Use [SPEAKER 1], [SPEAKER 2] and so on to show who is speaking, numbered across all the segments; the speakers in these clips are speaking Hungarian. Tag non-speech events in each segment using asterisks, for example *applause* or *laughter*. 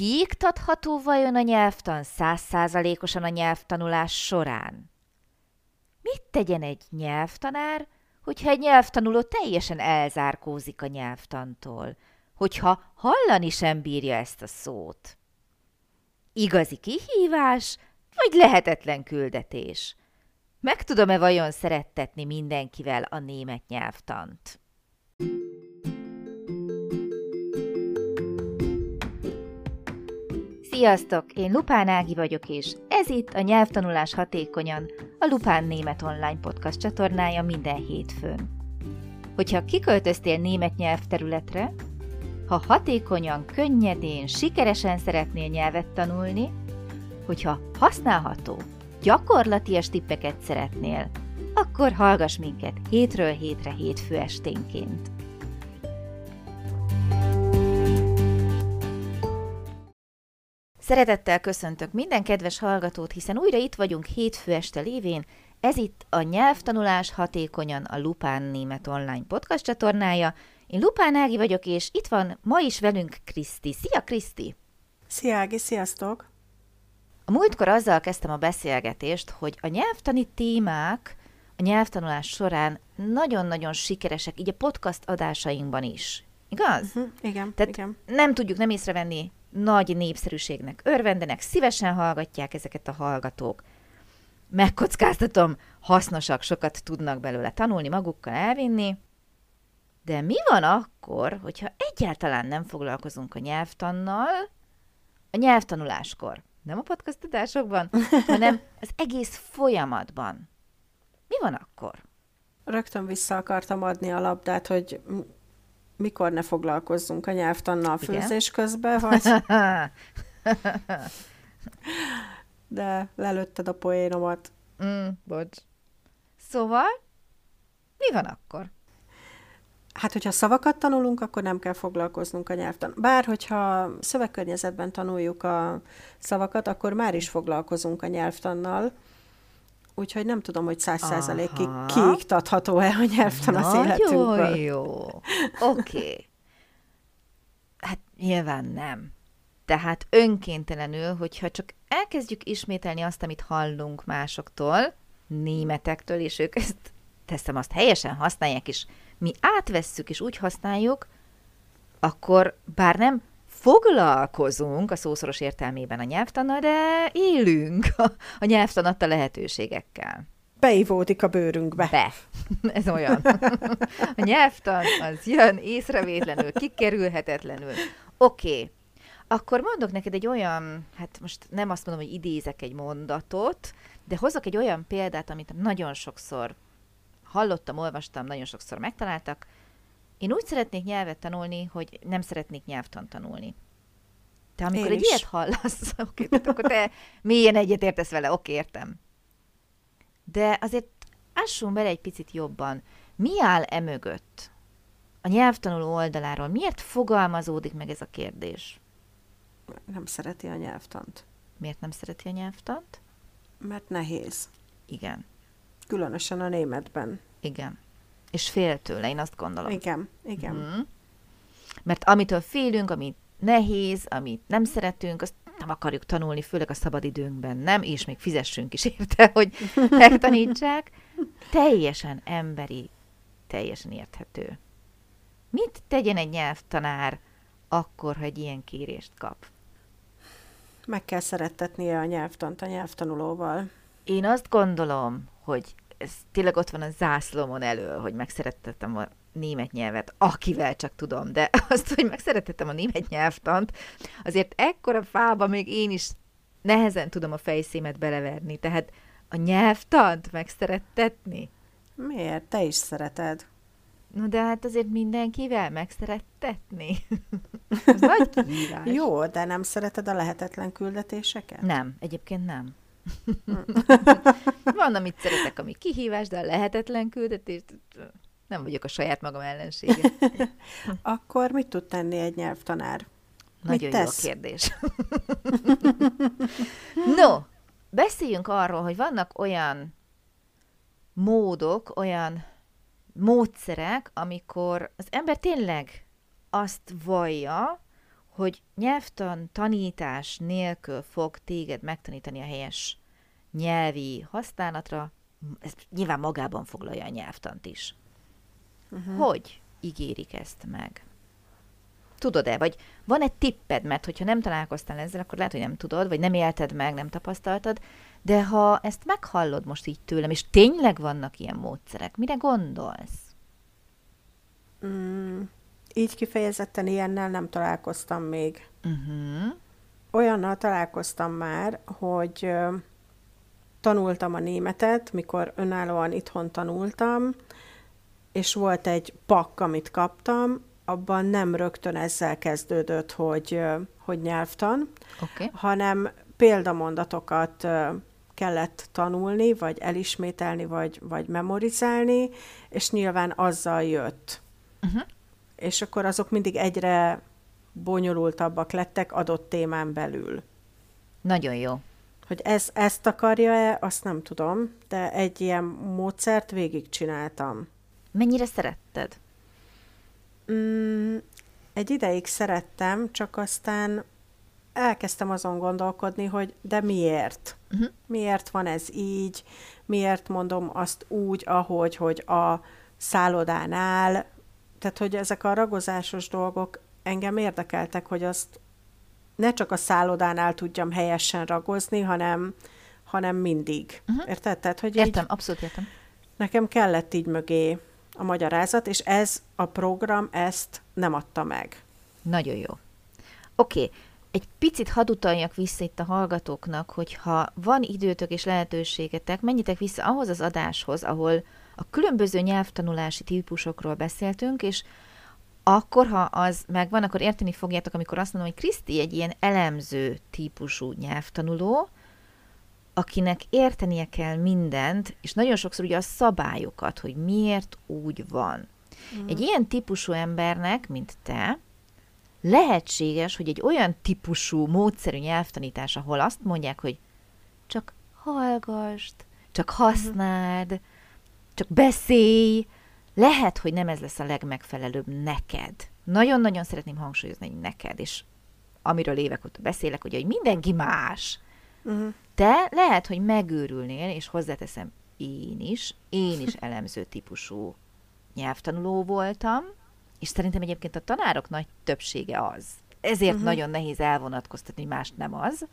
[SPEAKER 1] kiiktatható vajon a nyelvtan százszázalékosan a nyelvtanulás során? Mit tegyen egy nyelvtanár, hogyha egy nyelvtanuló teljesen elzárkózik a nyelvtantól, hogyha hallani sem bírja ezt a szót? Igazi kihívás, vagy lehetetlen küldetés? Meg tudom-e vajon szerettetni mindenkivel a német nyelvtant? Sziasztok! Én Lupán Ági vagyok, és ez itt a Nyelvtanulás Hatékonyan, a Lupán Német Online Podcast csatornája minden hétfőn. Hogyha kiköltöztél német nyelvterületre, ha hatékonyan, könnyedén, sikeresen szeretnél nyelvet tanulni, hogyha használható, gyakorlatias tippeket szeretnél, akkor hallgass minket hétről hétre hétfő esténként. Szeretettel köszöntök minden kedves hallgatót, hiszen újra itt vagyunk hétfő este lévén. Ez itt a Nyelvtanulás Hatékonyan a Lupán Német Online podcast csatornája. Én Lupán Ági vagyok, és itt van ma is velünk Kriszti. Szia, Kriszti!
[SPEAKER 2] Szia, Ági, sziasztok!
[SPEAKER 1] A múltkor azzal kezdtem a beszélgetést, hogy a nyelvtani témák a nyelvtanulás során nagyon-nagyon sikeresek, így a podcast adásainkban is. Igaz?
[SPEAKER 2] Uh-huh, igen,
[SPEAKER 1] Tehát
[SPEAKER 2] igen.
[SPEAKER 1] nem tudjuk nem észrevenni, nagy népszerűségnek örvendenek, szívesen hallgatják ezeket a hallgatók. Megkockáztatom, hasznosak, sokat tudnak belőle tanulni, magukkal elvinni. De mi van akkor, hogyha egyáltalán nem foglalkozunk a nyelvtannal, a nyelvtanuláskor? Nem a podcastadásokban, hanem *laughs* az egész folyamatban. Mi van akkor?
[SPEAKER 2] Rögtön vissza akartam adni a labdát, hogy mikor ne foglalkozzunk a nyelvtannal
[SPEAKER 1] Igen.
[SPEAKER 2] főzés közben, *laughs* vagy... De lelőtted a poénomat.
[SPEAKER 1] mm, bocs. Szóval, mi van akkor?
[SPEAKER 2] Hát, hogyha szavakat tanulunk, akkor nem kell foglalkoznunk a nyelvtan. Bár, hogyha szövegkörnyezetben tanuljuk a szavakat, akkor már is foglalkozunk a nyelvtannal. Úgyhogy nem tudom, hogy száz százalékig kiiktatható-e a nyelvtan az életünkből.
[SPEAKER 1] Nagyon jó. Oké. Okay. Hát nyilván nem. Tehát önkéntelenül, hogyha csak elkezdjük ismételni azt, amit hallunk másoktól, németektől, és ők ezt, teszem azt, helyesen használják, és mi átvesszük, és úgy használjuk, akkor bár nem foglalkozunk a szószoros értelmében a nyelvtannal, de élünk a, a nyelvtan adta lehetőségekkel.
[SPEAKER 2] Beivódik a bőrünkbe.
[SPEAKER 1] Be. *laughs* Ez olyan. A nyelvtan az jön észrevétlenül, kikerülhetetlenül. Oké. Okay. Akkor mondok neked egy olyan, hát most nem azt mondom, hogy idézek egy mondatot, de hozok egy olyan példát, amit nagyon sokszor hallottam, olvastam, nagyon sokszor megtaláltak. Én úgy szeretnék nyelvet tanulni, hogy nem szeretnék nyelvtan tanulni. Te amikor
[SPEAKER 2] Én
[SPEAKER 1] egy
[SPEAKER 2] is.
[SPEAKER 1] ilyet hallasz, *laughs* oké, tehát akkor te mélyen egyetértesz vele, oké, értem. De azért ássunk bele egy picit jobban. Mi áll e mögött? A nyelvtanuló oldaláról miért fogalmazódik meg ez a kérdés?
[SPEAKER 2] Nem szereti a nyelvtant.
[SPEAKER 1] Miért nem szereti a nyelvtant?
[SPEAKER 2] Mert nehéz.
[SPEAKER 1] Igen,
[SPEAKER 2] Különösen a németben.
[SPEAKER 1] igen. És fél tőle, én azt gondolom.
[SPEAKER 2] Igen, igen.
[SPEAKER 1] Mhm. Mert amitől félünk, ami nehéz, amit nem szeretünk, azt nem akarjuk tanulni, főleg a szabadidőnkben, nem? És még fizessünk is *laughs* érte, hogy megtanítsák. Teljesen emberi, teljesen érthető. Mit tegyen egy nyelvtanár akkor, ha egy ilyen kérést kap?
[SPEAKER 2] Meg kell szerettetnie a nyelvtant a nyelvtanulóval.
[SPEAKER 1] Én azt gondolom, hogy ez tényleg ott van a zászlómon elől, hogy megszerettettem a német nyelvet, akivel csak tudom, de *laughs* azt, hogy megszerettettem a német nyelvtant, azért ekkora fába még én is nehezen tudom a fejszémet beleverni, tehát a nyelvtant megszerettetni?
[SPEAKER 2] Miért? Te is szereted.
[SPEAKER 1] No de hát azért mindenkivel megszerettetni. *laughs* Ez nagy kihívás.
[SPEAKER 2] Jó, de nem szereted a lehetetlen küldetéseket?
[SPEAKER 1] Nem, egyébként nem. *laughs* Van, amit szeretek, ami kihívás, de a lehetetlen küldetés, nem vagyok a saját magam ellensége. *laughs*
[SPEAKER 2] Akkor mit tud tenni egy nyelvtanár?
[SPEAKER 1] Nagyon jó a
[SPEAKER 2] tesz?
[SPEAKER 1] kérdés. *laughs* no, beszéljünk arról, hogy vannak olyan módok, olyan módszerek, amikor az ember tényleg azt vallja, hogy nyelvtan tanítás nélkül fog téged megtanítani a helyes nyelvi használatra, ez nyilván magában foglalja a nyelvtant is. Uh-huh. Hogy ígérik ezt meg? Tudod-e, vagy van egy tipped, mert hogyha nem találkoztál ezzel, akkor lehet, hogy nem tudod, vagy nem élted meg, nem tapasztaltad, de ha ezt meghallod most így tőlem, és tényleg vannak ilyen módszerek, mire gondolsz?
[SPEAKER 2] Mm, így kifejezetten ilyennel nem találkoztam még.
[SPEAKER 1] Uh-huh.
[SPEAKER 2] Olyannal találkoztam már, hogy tanultam a németet, mikor önállóan itthon tanultam, és volt egy pak, amit kaptam, abban nem rögtön ezzel kezdődött, hogy, hogy nyelvtan,
[SPEAKER 1] okay.
[SPEAKER 2] hanem példamondatokat kellett tanulni, vagy elismételni, vagy, vagy memorizálni, és nyilván azzal jött.
[SPEAKER 1] Uh-huh.
[SPEAKER 2] És akkor azok mindig egyre bonyolultabbak lettek adott témán belül.
[SPEAKER 1] Nagyon jó.
[SPEAKER 2] Hogy ez, ezt akarja-e, azt nem tudom, de egy ilyen módszert végigcsináltam.
[SPEAKER 1] Mennyire szeretted?
[SPEAKER 2] Mm, egy ideig szerettem, csak aztán elkezdtem azon gondolkodni, hogy de miért?
[SPEAKER 1] Uh-huh.
[SPEAKER 2] Miért van ez így? Miért mondom azt úgy, ahogy, hogy a szállodánál? Tehát, hogy ezek a ragozásos dolgok engem érdekeltek, hogy azt ne csak a szállodánál tudjam helyesen ragozni, hanem, hanem mindig.
[SPEAKER 1] Uh-huh.
[SPEAKER 2] Érted? Tehát, hogy
[SPEAKER 1] értem,
[SPEAKER 2] így,
[SPEAKER 1] abszolút értem.
[SPEAKER 2] Nekem kellett így mögé a magyarázat, és ez a program ezt nem adta meg.
[SPEAKER 1] Nagyon jó. Oké, okay. egy picit hadd utaljak vissza itt a hallgatóknak, hogyha van időtök és lehetőségetek, menjetek vissza ahhoz az adáshoz, ahol a különböző nyelvtanulási típusokról beszéltünk, és akkor, ha az megvan, akkor érteni fogjátok, amikor azt mondom, hogy Kriszti egy ilyen elemző típusú nyelvtanuló, akinek értenie kell mindent, és nagyon sokszor ugye a szabályokat, hogy miért úgy van. Mm. Egy ilyen típusú embernek, mint te, lehetséges, hogy egy olyan típusú módszerű nyelvtanítás, ahol azt mondják, hogy csak hallgasd, csak használd, mm. Csak beszélj, lehet, hogy nem ez lesz a legmegfelelőbb neked. Nagyon-nagyon szeretném hangsúlyozni, hogy neked, és amiről évek óta beszélek, hogy, hogy mindenki más.
[SPEAKER 2] Uh-huh.
[SPEAKER 1] Te lehet, hogy megőrülnél, és hozzáteszem én is, én is *laughs* elemző típusú nyelvtanuló voltam, és szerintem egyébként a tanárok nagy többsége az. Ezért uh-huh. nagyon nehéz elvonatkoztatni, hogy más nem az.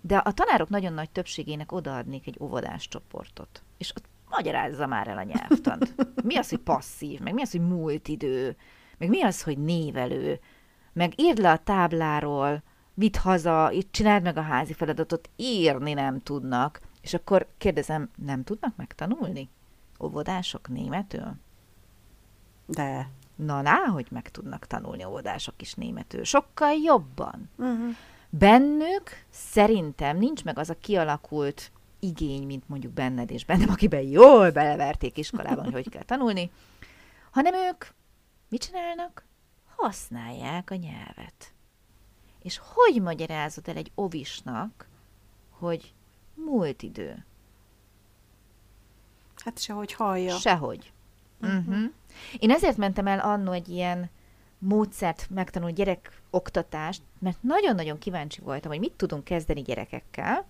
[SPEAKER 1] De a tanárok nagyon nagy többségének odaadnék egy óvodás csoportot. És ott magyarázza már el a nyelvtant. Mi az, hogy passzív, meg mi az, hogy múlt idő, meg mi az, hogy névelő, meg írd le a tábláról, vidd haza, itt csináld meg a házi feladatot, írni nem tudnak. És akkor kérdezem, nem tudnak megtanulni? Óvodások németül?
[SPEAKER 2] De.
[SPEAKER 1] Na, ná, hogy meg tudnak tanulni óvodások is németül. Sokkal jobban.
[SPEAKER 2] Uh-huh.
[SPEAKER 1] Bennük szerintem nincs meg az a kialakult igény, mint mondjuk benned és bennem, akiben jól beleverték iskolában, hogy hogy kell tanulni, hanem ők mit csinálnak? Használják a nyelvet. És hogy magyarázod el egy ovisnak, hogy múlt idő?
[SPEAKER 2] Hát sehogy hallja.
[SPEAKER 1] Sehogy. Uh-huh. Uh-huh. Én ezért mentem el annó egy ilyen módszert megtanulni gyerek oktatást, mert nagyon-nagyon kíváncsi voltam, hogy mit tudunk kezdeni gyerekekkel,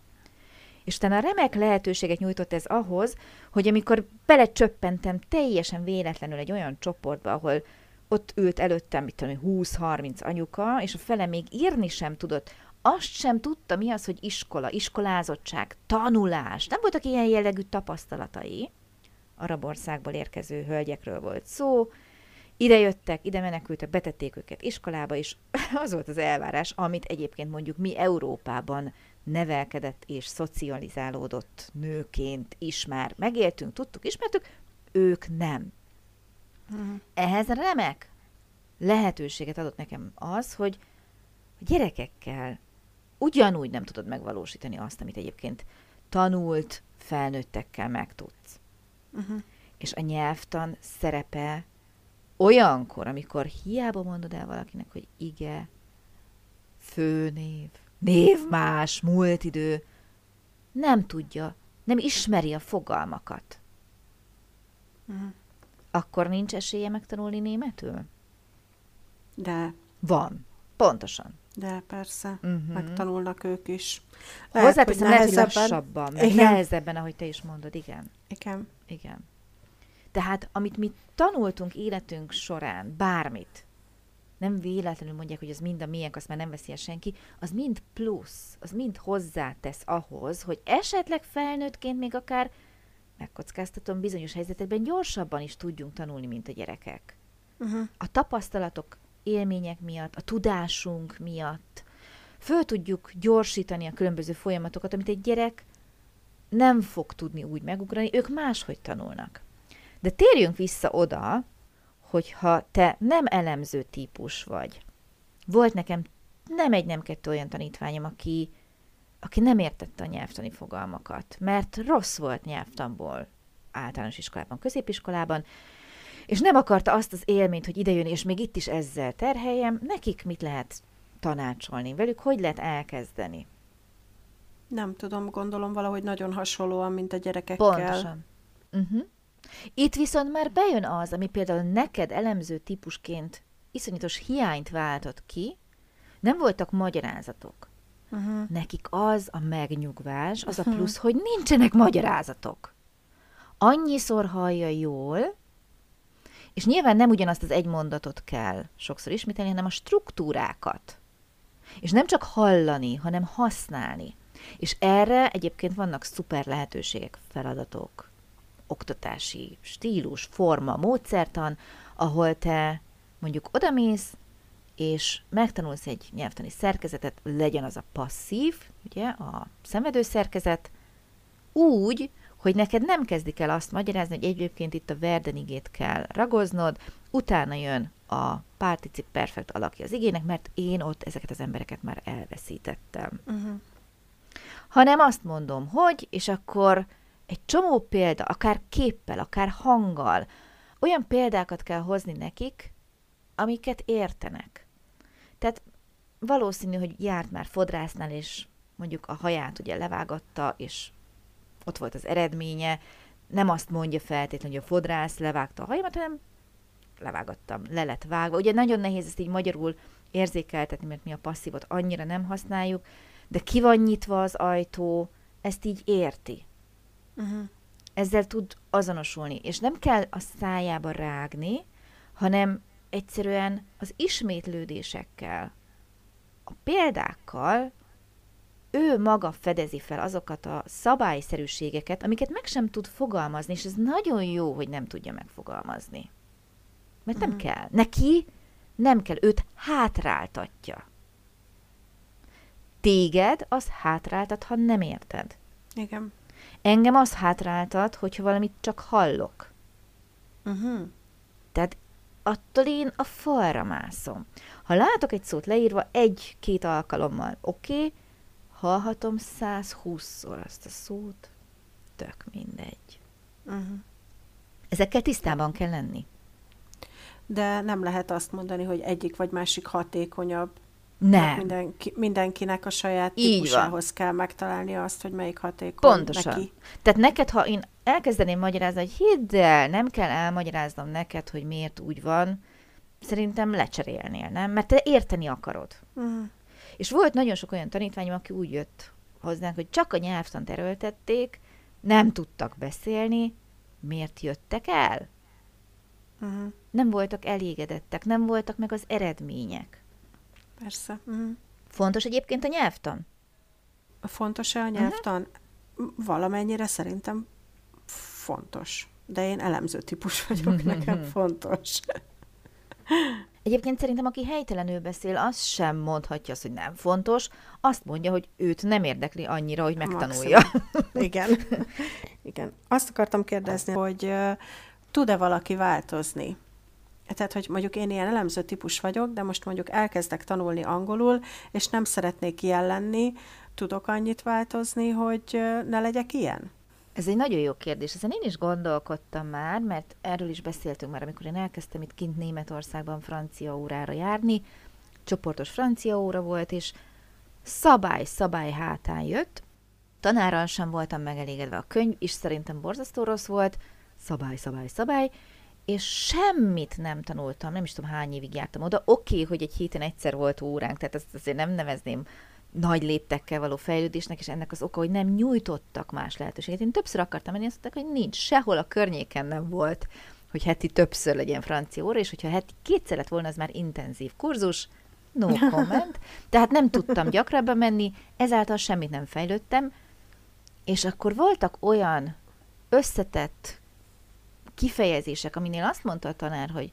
[SPEAKER 1] és utána remek lehetőséget nyújtott ez ahhoz, hogy amikor belecsöppentem teljesen véletlenül egy olyan csoportba, ahol ott ült előttem, mit tudom, 20-30 anyuka, és a fele még írni sem tudott. Azt sem tudta, mi az, hogy iskola, iskolázottság, tanulás. Nem voltak ilyen jellegű tapasztalatai. Arab országból érkező hölgyekről volt szó. Ide jöttek, ide menekültek, betették őket iskolába, és *laughs* az volt az elvárás, amit egyébként mondjuk mi Európában nevelkedett és szocializálódott nőként is már megéltünk, tudtuk, ismertük, ők nem. Uh-huh. Ehhez remek lehetőséget adott nekem az, hogy a gyerekekkel ugyanúgy nem tudod megvalósítani azt, amit egyébként tanult felnőttekkel megtudsz.
[SPEAKER 2] Uh-huh.
[SPEAKER 1] És a nyelvtan szerepe olyankor, amikor hiába mondod el valakinek, hogy ige, főnév, névmás, múlt idő, nem tudja, nem ismeri a fogalmakat.
[SPEAKER 2] Uh-huh
[SPEAKER 1] akkor nincs esélye megtanulni németül?
[SPEAKER 2] De.
[SPEAKER 1] Van. Pontosan.
[SPEAKER 2] De persze, uh-huh. megtanulnak ők is.
[SPEAKER 1] Lehet, Hozzáteszem, lehet, hogy lassabban, meg igen. nehezebben, ahogy te is mondod, igen.
[SPEAKER 2] Igen.
[SPEAKER 1] Igen. Tehát, amit mi tanultunk életünk során, bármit, nem véletlenül mondják, hogy az mind a miénk, azt már nem veszi el senki, az mind plusz, az mind hozzátesz ahhoz, hogy esetleg felnőttként még akár megkockáztatom, bizonyos helyzetekben gyorsabban is tudjunk tanulni, mint a gyerekek. Uh-huh. A tapasztalatok, élmények miatt, a tudásunk miatt föl tudjuk gyorsítani a különböző folyamatokat, amit egy gyerek nem fog tudni úgy megugrani, ők máshogy tanulnak. De térjünk vissza oda, hogyha te nem elemző típus vagy. Volt nekem nem egy, nem kettő olyan tanítványom, aki, aki nem értette a nyelvtani fogalmakat, mert rossz volt nyelvtanból általános iskolában, középiskolában, és nem akarta azt az élményt, hogy idejön, és még itt is ezzel terheljem, nekik mit lehet tanácsolni velük, hogy lehet elkezdeni?
[SPEAKER 2] Nem tudom, gondolom valahogy nagyon hasonlóan, mint a gyerekekkel.
[SPEAKER 1] Pontosan. Uh-huh. Itt viszont már bejön az, ami például neked elemző típusként iszonyatos hiányt váltott ki, nem voltak magyarázatok. Uh-huh. Nekik az a megnyugvás, az uh-huh. a plusz, hogy nincsenek magyarázatok. Annyiszor hallja jól, és nyilván nem ugyanazt az egy mondatot kell sokszor ismételni, hanem a struktúrákat. És nem csak hallani, hanem használni. És erre egyébként vannak szuper lehetőségek, feladatok oktatási stílus, forma, módszertan, ahol te mondjuk odamész, és megtanulsz egy nyelvtani szerkezetet, legyen az a passzív, ugye, a szenvedő szerkezet, úgy, hogy neked nem kezdik el azt magyarázni, hogy egyébként itt a verdenigét kell ragoznod, utána jön a particip perfekt alakja az igének, mert én ott ezeket az embereket már elveszítettem. Uh-huh. Hanem azt mondom, hogy, és akkor egy csomó példa, akár képpel, akár hanggal, olyan példákat kell hozni nekik, amiket értenek. Tehát valószínű, hogy járt már fodrásznál, és mondjuk a haját ugye levágatta, és ott volt az eredménye, nem azt mondja feltétlenül, hogy a fodrász levágta a hajamat, hanem levágattam, le lett vágva. Ugye nagyon nehéz ezt így magyarul érzékeltetni, mert mi a passzívot annyira nem használjuk, de ki van nyitva az ajtó, ezt így érti. Uh-huh. Ezzel tud azonosulni, és nem kell a szájába rágni, hanem egyszerűen az ismétlődésekkel, a példákkal ő maga fedezi fel azokat a szabályszerűségeket, amiket meg sem tud fogalmazni, és ez nagyon jó, hogy nem tudja megfogalmazni. Mert uh-huh. nem mhm. kell. Neki nem kell, őt hátráltatja. Téged az hátráltat, ha nem érted.
[SPEAKER 2] Igen.
[SPEAKER 1] Engem az hátráltat, hogyha valamit csak hallok. Uh-huh. Tehát attól én a falra mászom. Ha látok egy szót leírva egy-két alkalommal, oké, okay, hallhatom 120-szor azt a szót, tök mindegy. Uh-huh. Ezekkel tisztában kell lenni.
[SPEAKER 2] De nem lehet azt mondani, hogy egyik vagy másik hatékonyabb.
[SPEAKER 1] Nem.
[SPEAKER 2] Mindenki, mindenkinek a saját típusához kell megtalálni azt, hogy melyik hatékony
[SPEAKER 1] Pontosan. neki. Tehát neked, ha én elkezdeném magyarázni, hogy hidd el, nem kell elmagyaráznom neked, hogy miért úgy van, szerintem lecserélnél, nem? Mert te érteni akarod. Uh-huh. És volt nagyon sok olyan tanítványom, aki úgy jött hozzánk, hogy csak a nyelvtant erőltették, nem tudtak beszélni, miért jöttek el? Uh-huh. Nem voltak elégedettek, nem voltak meg az eredmények.
[SPEAKER 2] Persze. Uh-huh.
[SPEAKER 1] Fontos egyébként a nyelvtan?
[SPEAKER 2] Fontos-e a nyelvtan? Uh-huh. Valamennyire szerintem fontos. De én elemző típus vagyok, nekem fontos. *laughs*
[SPEAKER 1] Egyébként szerintem, aki helytelenül beszél, az sem mondhatja azt, hogy nem fontos, azt mondja, hogy őt nem érdekli annyira, hogy megtanulja. *laughs*
[SPEAKER 2] Igen. Igen. Azt akartam kérdezni, hogy uh, tud-e valaki változni? Tehát, hogy mondjuk én ilyen elemző típus vagyok, de most mondjuk elkezdek tanulni angolul, és nem szeretnék ilyen lenni, tudok annyit változni, hogy ne legyek ilyen?
[SPEAKER 1] Ez egy nagyon jó kérdés. Ezen én is gondolkodtam már, mert erről is beszéltünk már, amikor én elkezdtem itt kint Németországban francia órára járni. Csoportos francia óra volt, és szabály-szabály hátán jött. Tanárral sem voltam megelégedve a könyv, és szerintem borzasztó rossz volt. Szabály, szabály, szabály és semmit nem tanultam, nem is tudom hány évig jártam oda. Oké, okay, hogy egy héten egyszer volt óránk, tehát ezt azért nem nevezném nagy léptekkel való fejlődésnek, és ennek az oka, hogy nem nyújtottak más lehetőséget. Én többször akartam menni, azt mondták, hogy nincs, sehol a környéken nem volt, hogy heti többször legyen francia óra, és hogyha heti kétszer lett volna, az már intenzív kurzus, no *laughs* comment. Tehát nem tudtam gyakrabban menni, ezáltal semmit nem fejlődtem, és akkor voltak olyan összetett kifejezések, aminél azt mondta a tanár, hogy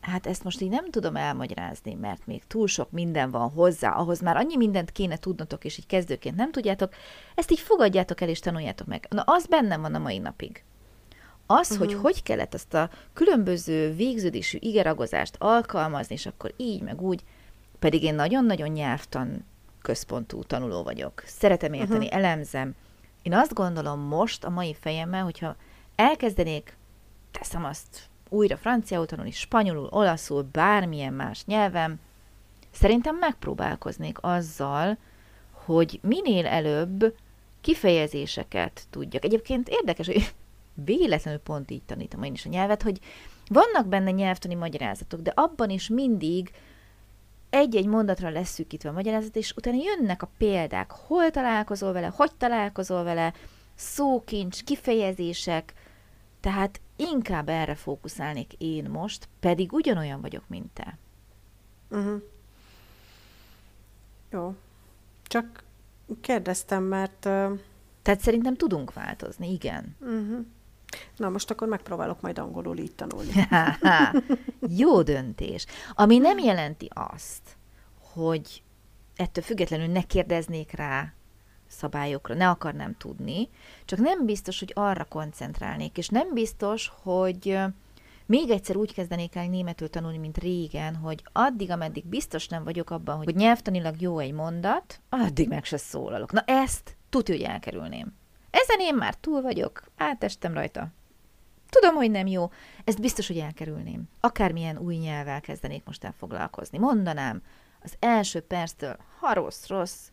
[SPEAKER 1] hát ezt most így nem tudom elmagyarázni, mert még túl sok minden van hozzá, ahhoz már annyi mindent kéne tudnotok, és így kezdőként nem tudjátok, ezt így fogadjátok el és tanuljátok meg. Na, az bennem van a mai napig. Az, uh-huh. hogy mhm. hogy kellett azt a különböző végződésű igeragozást alkalmazni, és akkor így, meg úgy, pedig én nagyon-nagyon nyelvtan központú tanuló vagyok. Szeretem érteni, uh-huh. elemzem. Én azt gondolom most a mai fejemmel, hogyha elkezdenék, teszem azt újra franciául tanulni, spanyolul, olaszul, bármilyen más nyelvem, szerintem megpróbálkoznék azzal, hogy minél előbb kifejezéseket tudjak. Egyébként érdekes, hogy *laughs* véletlenül pont így tanítom én is a nyelvet, hogy vannak benne nyelvtani magyarázatok, de abban is mindig egy-egy mondatra lesz szűkítve a magyarázat, és utána jönnek a példák, hol találkozol vele, hogy találkozol vele, szókincs, kifejezések, tehát inkább erre fókuszálnék én most, pedig ugyanolyan vagyok, mint te.
[SPEAKER 2] Uh-huh. Jó. Csak kérdeztem, mert... Uh...
[SPEAKER 1] Tehát szerintem tudunk változni, igen.
[SPEAKER 2] Uh-huh. Na, most akkor megpróbálok majd angolul így tanulni. *laughs*
[SPEAKER 1] Jó döntés. Ami nem jelenti azt, hogy ettől függetlenül ne kérdeznék rá szabályokra, ne akarnám tudni, csak nem biztos, hogy arra koncentrálnék, és nem biztos, hogy még egyszer úgy kezdenék el németül tanulni, mint régen, hogy addig, ameddig biztos nem vagyok abban, hogy nyelvtanilag jó egy mondat, addig meg se szólalok. Na ezt tudja, hogy elkerülném. Ezen én már túl vagyok, átestem rajta. Tudom, hogy nem jó, ezt biztos, hogy elkerülném. Akármilyen új nyelvvel kezdenék most el foglalkozni. Mondanám, az első perctől, ha rossz, rossz,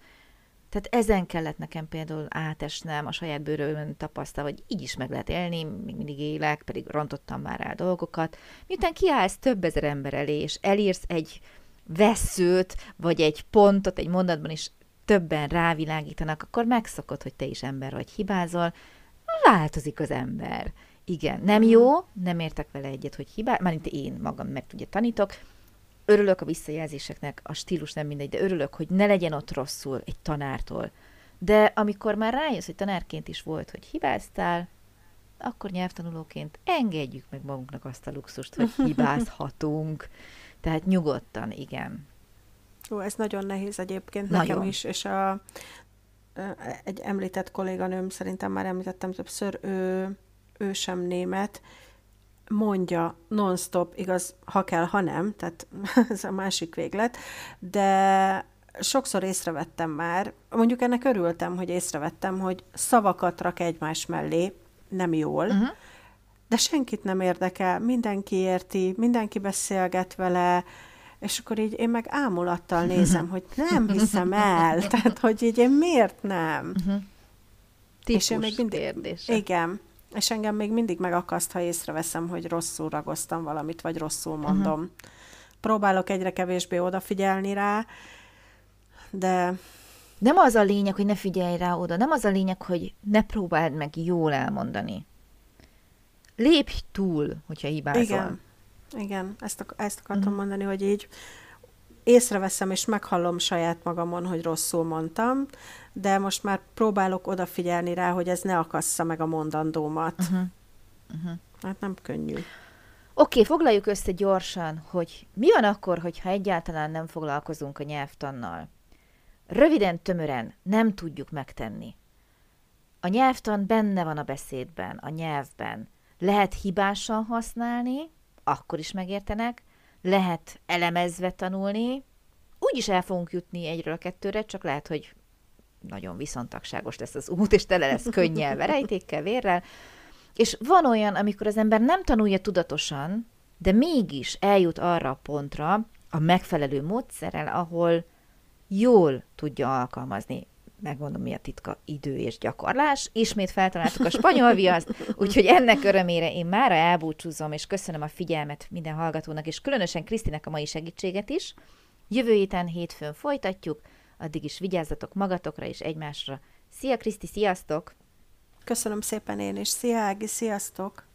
[SPEAKER 1] tehát ezen kellett nekem például átesnem, a saját bőrömön tapasztal, hogy így is meg lehet élni, még mindig élek, pedig rontottam már el dolgokat. Miután kiállsz több ezer ember elé, és elírsz egy veszőt, vagy egy pontot egy mondatban is többen rávilágítanak, akkor megszokod, hogy te is ember vagy, hibázol, változik az ember. Igen, nem jó, nem értek vele egyet, hogy hibál, már én magam meg tudja tanítok, örülök a visszajelzéseknek, a stílus nem mindegy, de örülök, hogy ne legyen ott rosszul egy tanártól. De amikor már rájössz, hogy tanárként is volt, hogy hibáztál, akkor nyelvtanulóként engedjük meg magunknak azt a luxust, hogy *laughs* hibázhatunk. Tehát nyugodtan, igen.
[SPEAKER 2] Ó, ez nagyon nehéz egyébként nagyon. nekem is, és a, egy említett kolléganőm, szerintem már említettem többször, ő, ő sem német, mondja non-stop, igaz, ha kell, ha nem, tehát *laughs* ez a másik véglet, de sokszor észrevettem már, mondjuk ennek örültem, hogy észrevettem, hogy szavakat rak egymás mellé, nem jól, uh-huh. de senkit nem érdekel, mindenki érti, mindenki beszélget vele, és akkor így én meg ámulattal *laughs* nézem, hogy nem hiszem el, *laughs* tehát hogy így én miért nem? Uh-huh.
[SPEAKER 1] Típus és én még mindig, kérdése.
[SPEAKER 2] Igen, és engem még mindig megakaszt, ha észreveszem, hogy rosszul ragoztam valamit, vagy rosszul mondom. Uh-huh. Próbálok egyre kevésbé odafigyelni rá, de...
[SPEAKER 1] Nem az a lényeg, hogy ne figyelj rá oda, nem az a lényeg, hogy ne próbáld meg jól elmondani. Lépj túl, hogyha hibázol.
[SPEAKER 2] Igen, igen ezt, ezt akartam uh-huh. mondani, hogy így észreveszem és meghallom saját magamon, hogy rosszul mondtam, de most már próbálok odafigyelni rá, hogy ez ne akassza meg a mondandómat. Uh-huh. Uh-huh. Hát nem könnyű. Oké,
[SPEAKER 1] okay, foglaljuk össze gyorsan, hogy mi van akkor, hogyha egyáltalán nem foglalkozunk a nyelvtannal. Röviden, tömören nem tudjuk megtenni. A nyelvtan benne van a beszédben, a nyelvben. Lehet hibásan használni, akkor is megértenek, lehet elemezve tanulni, úgyis el fogunk jutni egyről a kettőre, csak lehet, hogy nagyon viszontagságos lesz az út, és tele lesz könnyel, verejtékkel, vérrel. És van olyan, amikor az ember nem tanulja tudatosan, de mégis eljut arra a pontra a megfelelő módszerrel, ahol jól tudja alkalmazni. Megmondom, mi a titka, idő és gyakorlás. Ismét feltaláltuk a spanyol viaszt, úgyhogy ennek örömére én mára elbúcsúzom, és köszönöm a figyelmet minden hallgatónak, és különösen Krisztinek a mai segítséget is. Jövő héten hétfőn folytatjuk, addig is vigyázzatok magatokra és egymásra. Szia Kriszti, sziasztok!
[SPEAKER 2] Köszönöm szépen én is. Szia Ági, sziasztok!